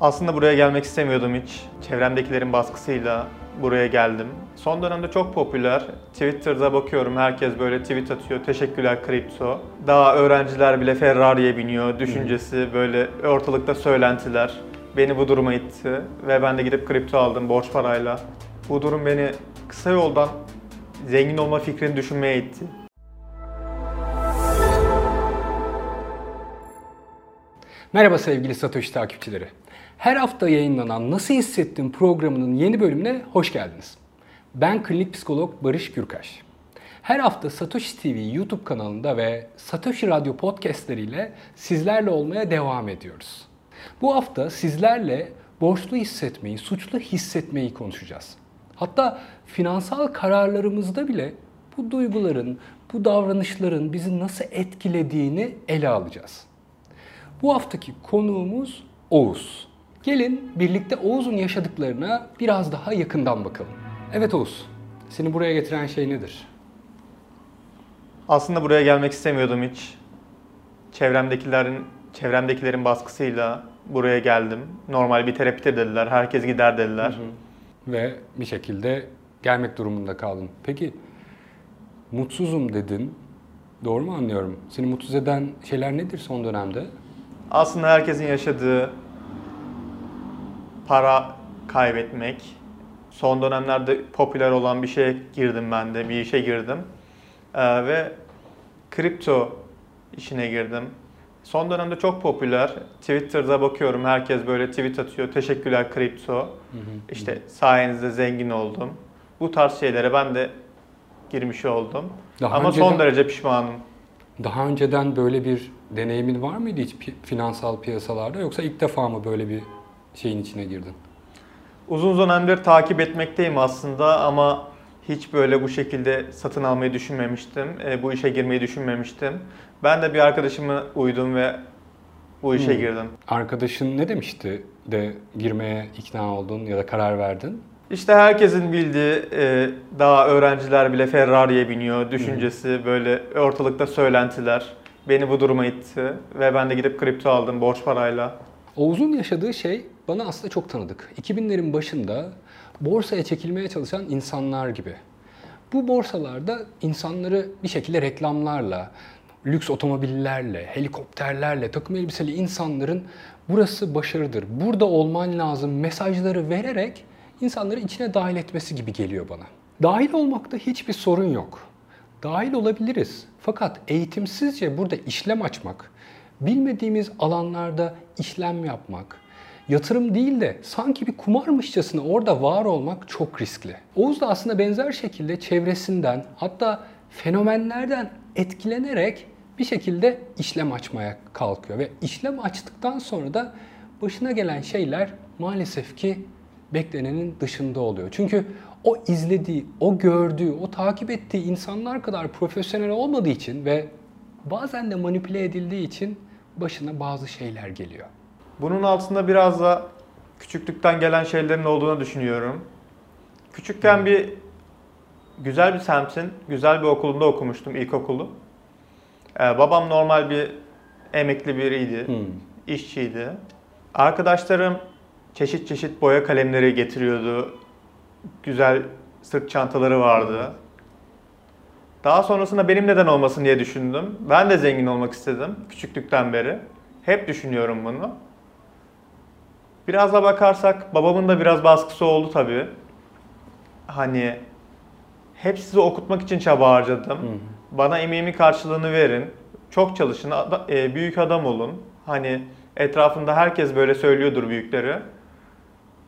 Aslında buraya gelmek istemiyordum hiç. Çevremdekilerin baskısıyla buraya geldim. Son dönemde çok popüler. Twitter'da bakıyorum herkes böyle tweet atıyor. Teşekkürler kripto. Daha öğrenciler bile Ferrari'ye biniyor. Düşüncesi böyle ortalıkta söylentiler. Beni bu duruma itti ve ben de gidip kripto aldım borç parayla. Bu durum beni kısa yoldan zengin olma fikrini düşünmeye itti. Merhaba sevgili Satoshi takipçileri. Her hafta yayınlanan Nasıl Hissettim programının yeni bölümüne hoş geldiniz. Ben klinik psikolog Barış Gürkaş. Her hafta Satoshi TV YouTube kanalında ve Satoshi Radyo podcastleriyle sizlerle olmaya devam ediyoruz. Bu hafta sizlerle borçlu hissetmeyi, suçlu hissetmeyi konuşacağız. Hatta finansal kararlarımızda bile bu duyguların, bu davranışların bizi nasıl etkilediğini ele alacağız. Bu haftaki konuğumuz Oğuz. Gelin birlikte Oğuz'un yaşadıklarına biraz daha yakından bakalım. Evet Oğuz, seni buraya getiren şey nedir? Aslında buraya gelmek istemiyordum hiç. Çevremdekilerin çevremdekilerin baskısıyla buraya geldim. Normal bir terapi dediler. Herkes gider dediler. Ve bir şekilde gelmek durumunda kaldın. Peki mutsuzum dedin. Doğru mu anlıyorum? Seni mutsuz eden şeyler nedir son dönemde? Aslında herkesin yaşadığı para kaybetmek. Son dönemlerde popüler olan bir şeye girdim ben de, bir işe girdim. Ee, ve kripto işine girdim. Son dönemde çok popüler. Twitter'da bakıyorum herkes böyle tweet atıyor. Teşekkürler kripto. İşte sayenizde zengin oldum. Bu tarz şeylere ben de girmiş oldum. Daha Ama önceden- son derece pişmanım. Daha önceden böyle bir deneyimin var mıydı hiç pi- finansal piyasalarda yoksa ilk defa mı böyle bir şeyin içine girdin? Uzun dönemdir takip etmekteyim aslında ama hiç böyle bu şekilde satın almayı düşünmemiştim. E, bu işe girmeyi düşünmemiştim. Ben de bir arkadaşımı uydum ve bu işe Hmm. girdim. Arkadaşın ne demişti de girmeye ikna oldun ya da karar verdin? İşte herkesin bildiği e, daha öğrenciler bile Ferrari'ye biniyor düşüncesi böyle ortalıkta söylentiler. Beni bu duruma itti ve ben de gidip kripto aldım borç parayla. Oğuz'un yaşadığı şey bana aslında çok tanıdık. 2000'lerin başında borsaya çekilmeye çalışan insanlar gibi. Bu borsalarda insanları bir şekilde reklamlarla, lüks otomobillerle, helikopterlerle, takım elbiseli insanların burası başarıdır, burada olman lazım mesajları vererek insanları içine dahil etmesi gibi geliyor bana. Dahil olmakta hiçbir sorun yok. Dahil olabiliriz. Fakat eğitimsizce burada işlem açmak, bilmediğimiz alanlarda işlem yapmak, yatırım değil de sanki bir kumarmışçasına orada var olmak çok riskli. Oğuz da aslında benzer şekilde çevresinden hatta fenomenlerden etkilenerek bir şekilde işlem açmaya kalkıyor ve işlem açtıktan sonra da başına gelen şeyler maalesef ki beklenenin dışında oluyor. Çünkü o izlediği, o gördüğü, o takip ettiği insanlar kadar profesyonel olmadığı için ve bazen de manipüle edildiği için başına bazı şeyler geliyor. Bunun altında biraz da küçüklükten gelen şeylerin olduğunu düşünüyorum. Küçükken bir güzel bir semtin, güzel bir okulunda okumuştum ilkokulu. Ee, babam normal bir emekli biriydi, Hmm. işçiydi. Arkadaşlarım çeşit çeşit boya kalemleri getiriyordu. Güzel sırt çantaları vardı. Daha sonrasında benim neden olmasın diye düşündüm. Ben de zengin olmak istedim küçüklükten beri. Hep düşünüyorum bunu. Biraz da bakarsak babamın da biraz baskısı oldu tabii. Hani hep sizi okutmak için çaba harcadım. Bana emeğimin karşılığını verin. Çok çalışın, e, büyük adam olun. Hani etrafında herkes böyle söylüyordur büyükleri.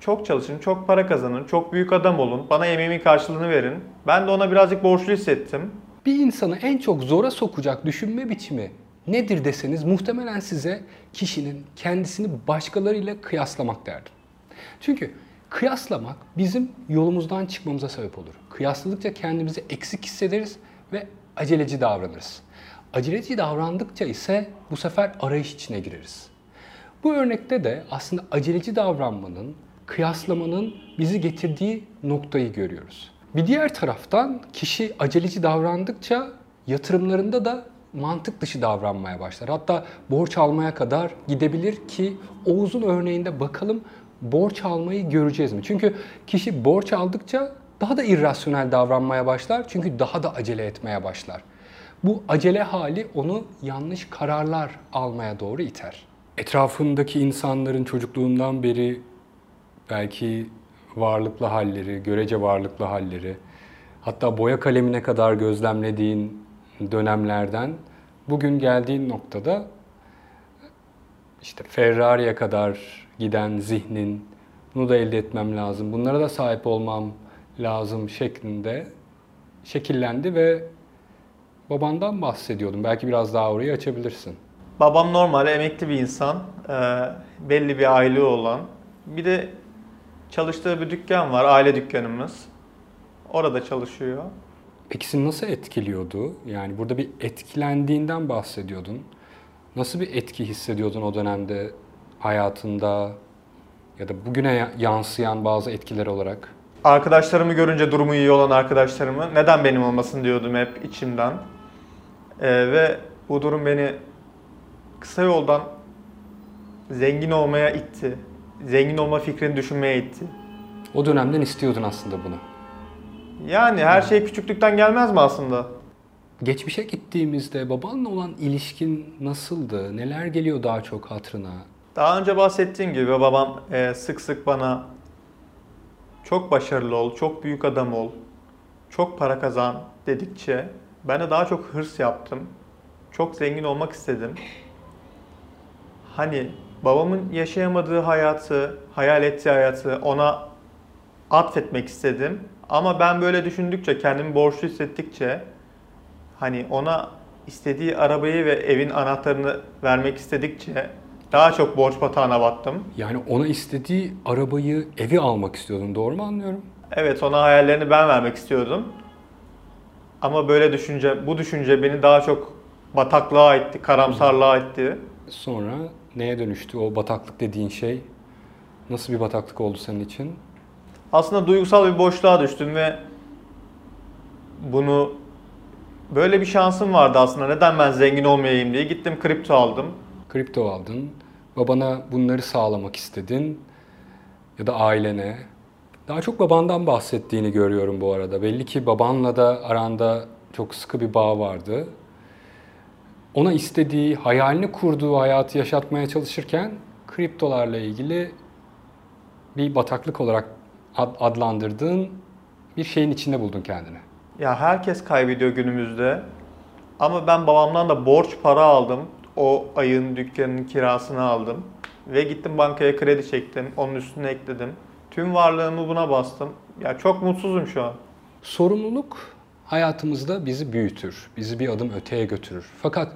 Çok çalışın, çok para kazanın, çok büyük adam olun. Bana emeğimin karşılığını verin. Ben de ona birazcık borçlu hissettim. Bir insanı en çok zora sokacak düşünme biçimi nedir deseniz muhtemelen size kişinin kendisini başkalarıyla kıyaslamak derdim. Çünkü kıyaslamak bizim yolumuzdan çıkmamıza sebep olur. Kıyasladıkça kendimizi eksik hissederiz ve aceleci davranırız. Aceleci davrandıkça ise bu sefer arayış içine gireriz. Bu örnekte de aslında aceleci davranmanın, kıyaslamanın bizi getirdiği noktayı görüyoruz. Bir diğer taraftan kişi aceleci davrandıkça yatırımlarında da mantık dışı davranmaya başlar. Hatta borç almaya kadar gidebilir ki Oğuz'un örneğinde bakalım borç almayı göreceğiz mi? Çünkü kişi borç aldıkça daha da irrasyonel davranmaya başlar. Çünkü daha da acele etmeye başlar. Bu acele hali onu yanlış kararlar almaya doğru iter. Etrafındaki insanların çocukluğundan beri belki varlıklı halleri, görece varlıklı halleri, hatta boya kalemine kadar gözlemlediğin dönemlerden bugün geldiğin noktada işte Ferrari'ye kadar giden zihnin bunu da elde etmem lazım, bunlara da sahip olmam lazım şeklinde şekillendi ve babandan bahsediyordum. Belki biraz daha orayı açabilirsin. Babam normal emekli bir insan. Belli bir aile olan. Bir de çalıştığı bir dükkan var. Aile dükkanımız. Orada çalışıyor. Peki nasıl etkiliyordu? Yani burada bir etkilendiğinden bahsediyordun. Nasıl bir etki hissediyordun o dönemde hayatında ya da bugüne yansıyan bazı etkiler olarak? Arkadaşlarımı görünce durumu iyi olan arkadaşlarımı neden benim olmasın diyordum hep içimden. Ee, ve bu durum beni kısa yoldan zengin olmaya itti. Zengin olma fikrini düşünmeye itti. O dönemden istiyordun aslında bunu. Yani her şey küçüklükten gelmez mi aslında? Geçmişe gittiğimizde babanla olan ilişkin nasıldı? Neler geliyor daha çok hatırına? Daha önce bahsettiğim gibi babam e, sık sık bana çok başarılı ol, çok büyük adam ol, çok para kazan dedikçe ben de daha çok hırs yaptım. Çok zengin olmak istedim. Hani babamın yaşayamadığı hayatı, hayal ettiği hayatı ona atfetmek istedim. Ama ben böyle düşündükçe, kendimi borçlu hissettikçe hani ona istediği arabayı ve evin anahtarını vermek istedikçe daha çok borç batağına battım. Yani ona istediği arabayı, evi almak istiyordun. Doğru mu anlıyorum? Evet, ona hayallerini ben vermek istiyordum. Ama böyle düşünce, bu düşünce beni daha çok bataklığa itti, karamsarlığa itti. Sonra neye dönüştü o bataklık dediğin şey? Nasıl bir bataklık oldu senin için? Aslında duygusal bir boşluğa düştüm ve bunu böyle bir şansım vardı aslında. Neden ben zengin olmayayım diye gittim kripto aldım. Kripto aldın. Babana bunları sağlamak istedin. Ya da ailene. Daha çok babandan bahsettiğini görüyorum bu arada. Belli ki babanla da aranda çok sıkı bir bağ vardı. Ona istediği, hayalini kurduğu hayatı yaşatmaya çalışırken kriptolarla ilgili bir bataklık olarak adlandırdığın bir şeyin içinde buldun kendini. Ya herkes kaybediyor günümüzde. Ama ben babamdan da borç para aldım. O ayın dükkanının kirasını aldım. Ve gittim bankaya kredi çektim. Onun üstüne ekledim. Tüm varlığımı buna bastım. Ya çok mutsuzum şu an. Sorumluluk hayatımızda bizi büyütür, bizi bir adım öteye götürür. Fakat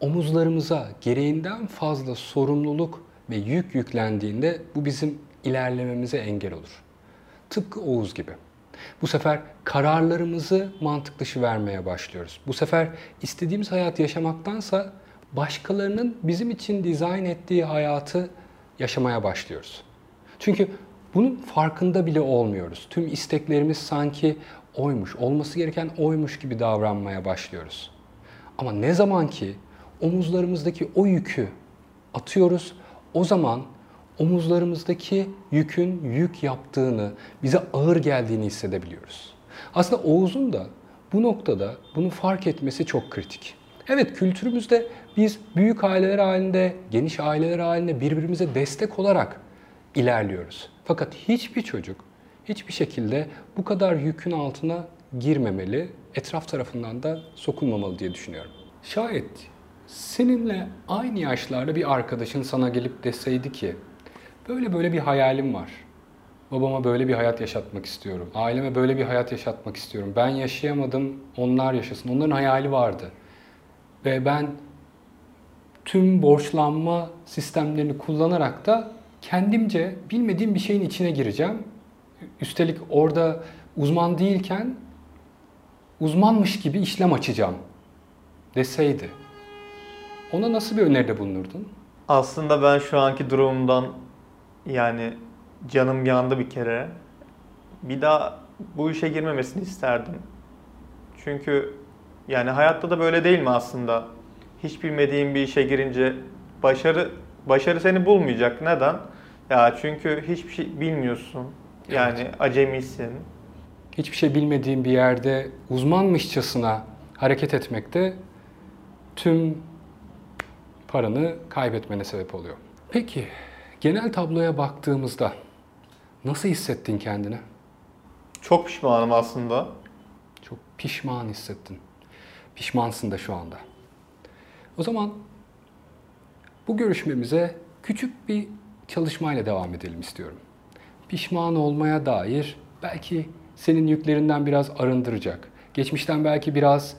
omuzlarımıza gereğinden fazla sorumluluk ve yük yüklendiğinde bu bizim ilerlememize engel olur. Tıpkı Oğuz gibi. Bu sefer kararlarımızı mantık dışı vermeye başlıyoruz. Bu sefer istediğimiz hayat yaşamaktansa başkalarının bizim için dizayn ettiği hayatı yaşamaya başlıyoruz. Çünkü bunun farkında bile olmuyoruz. Tüm isteklerimiz sanki oymuş, olması gereken oymuş gibi davranmaya başlıyoruz. Ama ne zaman ki omuzlarımızdaki o yükü atıyoruz, o zaman omuzlarımızdaki yükün yük yaptığını, bize ağır geldiğini hissedebiliyoruz. Aslında Oğuz'un da bu noktada bunu fark etmesi çok kritik. Evet kültürümüzde biz büyük aileler halinde, geniş aileler halinde birbirimize destek olarak ilerliyoruz. Fakat hiçbir çocuk hiçbir şekilde bu kadar yükün altına girmemeli, etraf tarafından da sokulmamalı diye düşünüyorum. Şayet seninle aynı yaşlarda bir arkadaşın sana gelip deseydi ki Böyle böyle bir hayalim var. Babama böyle bir hayat yaşatmak istiyorum. Aileme böyle bir hayat yaşatmak istiyorum. Ben yaşayamadım, onlar yaşasın. Onların hayali vardı. Ve ben tüm borçlanma sistemlerini kullanarak da kendimce bilmediğim bir şeyin içine gireceğim. Üstelik orada uzman değilken uzmanmış gibi işlem açacağım deseydi. Ona nasıl bir öneride bulunurdun? Aslında ben şu anki durumumdan yani canım yandı bir kere. Bir daha bu işe girmemesini isterdim. Çünkü Yani hayatta da böyle değil mi aslında? Hiç bilmediğin bir işe girince başarı başarı seni bulmayacak. Neden? Ya çünkü hiçbir şey bilmiyorsun. Yani acemisin. Hiçbir şey bilmediğin bir yerde uzmanmışçasına hareket etmekte tüm paranı kaybetmene sebep oluyor. Peki genel tabloya baktığımızda nasıl hissettin kendini? Çok pişmanım aslında. Çok pişman hissettin. Pişmansın da şu anda. O zaman bu görüşmemize küçük bir çalışmayla devam edelim istiyorum. Pişman olmaya dair belki senin yüklerinden biraz arındıracak, geçmişten belki biraz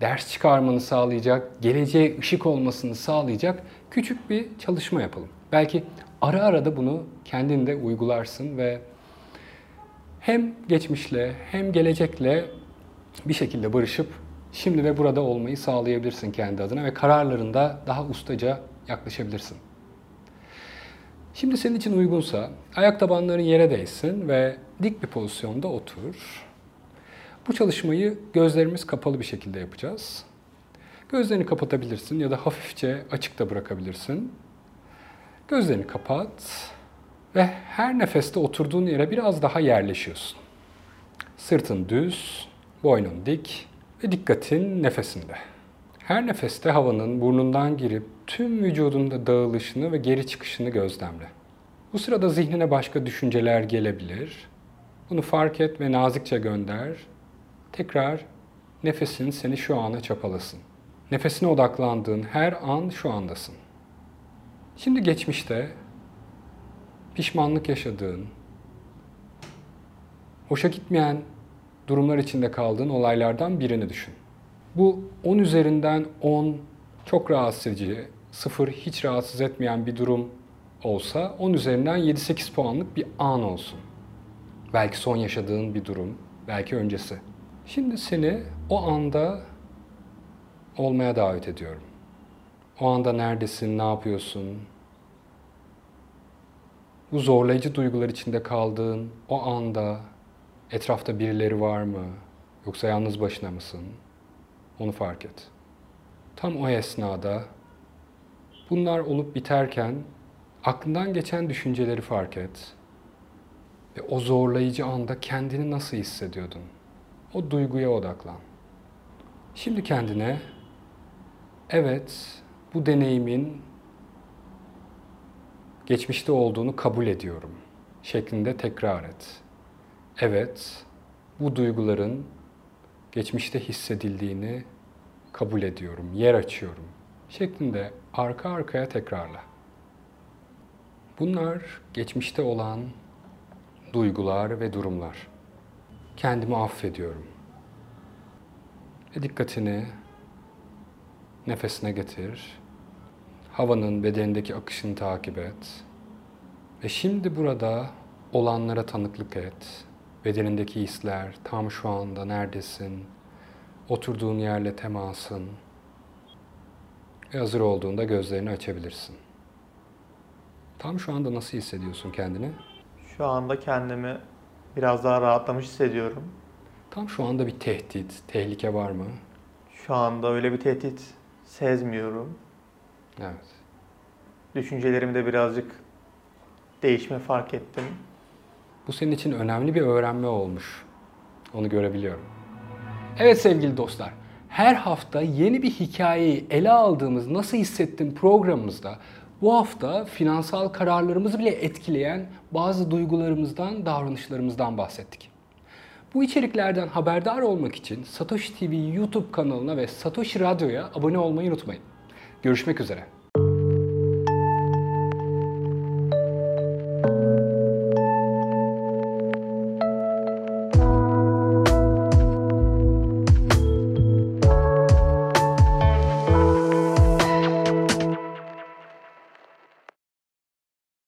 ders çıkarmanı sağlayacak, geleceğe ışık olmasını sağlayacak küçük bir çalışma yapalım. Belki ara ara da bunu kendin de uygularsın ve hem geçmişle hem gelecekle bir şekilde barışıp şimdi ve burada olmayı sağlayabilirsin kendi adına ve kararlarında daha ustaca yaklaşabilirsin. Şimdi senin için uygunsa ayak tabanların yere değsin ve dik bir pozisyonda otur. Bu çalışmayı gözlerimiz kapalı bir şekilde yapacağız. Gözlerini kapatabilirsin ya da hafifçe açıkta bırakabilirsin. Gözlerini kapat ve her nefeste oturduğun yere biraz daha yerleşiyorsun. Sırtın düz, boynun dik ve dikkatin nefesinde. Her nefeste havanın burnundan girip tüm vücudunda dağılışını ve geri çıkışını gözlemle. Bu sırada zihnine başka düşünceler gelebilir. Bunu fark et ve nazikçe gönder. Tekrar nefesin seni şu ana çapalasın. Nefesine odaklandığın her an şu andasın. Şimdi geçmişte pişmanlık yaşadığın, hoşa gitmeyen durumlar içinde kaldığın olaylardan birini düşün. Bu 10 üzerinden 10 çok rahatsız edici, 0 hiç rahatsız etmeyen bir durum olsa 10 üzerinden 7-8 puanlık bir an olsun. Belki son yaşadığın bir durum, belki öncesi. Şimdi seni o anda olmaya davet ediyorum. O anda neredesin, ne yapıyorsun? Bu zorlayıcı duygular içinde kaldığın o anda etrafta birileri var mı? Yoksa yalnız başına mısın? Onu fark et. Tam o esnada bunlar olup biterken aklından geçen düşünceleri fark et. Ve o zorlayıcı anda kendini nasıl hissediyordun? O duyguya odaklan. Şimdi kendine evet bu deneyimin geçmişte olduğunu kabul ediyorum şeklinde tekrar et. Evet, bu duyguların geçmişte hissedildiğini kabul ediyorum, yer açıyorum şeklinde arka arkaya tekrarla. Bunlar geçmişte olan duygular ve durumlar. Kendimi affediyorum. Ve dikkatini nefesine getir. Havanın bedenindeki akışını takip et. Ve şimdi burada olanlara tanıklık et. Bedenindeki hisler, tam şu anda neredesin? Oturduğun yerle temasın. Ve hazır olduğunda gözlerini açabilirsin. Tam şu anda nasıl hissediyorsun kendini? Şu anda kendimi biraz daha rahatlamış hissediyorum. Tam şu anda bir tehdit, tehlike var mı? Şu anda öyle bir tehdit sezmiyorum. Evet. Düşüncelerimde birazcık değişme fark ettim. Bu senin için önemli bir öğrenme olmuş. Onu görebiliyorum. Evet sevgili dostlar, her hafta yeni bir hikayeyi ele aldığımız Nasıl Hissettim programımızda bu hafta finansal kararlarımızı bile etkileyen bazı duygularımızdan, davranışlarımızdan bahsettik. Bu içeriklerden haberdar olmak için Satoshi TV YouTube kanalına ve Satoshi Radyo'ya abone olmayı unutmayın. Görüşmek üzere.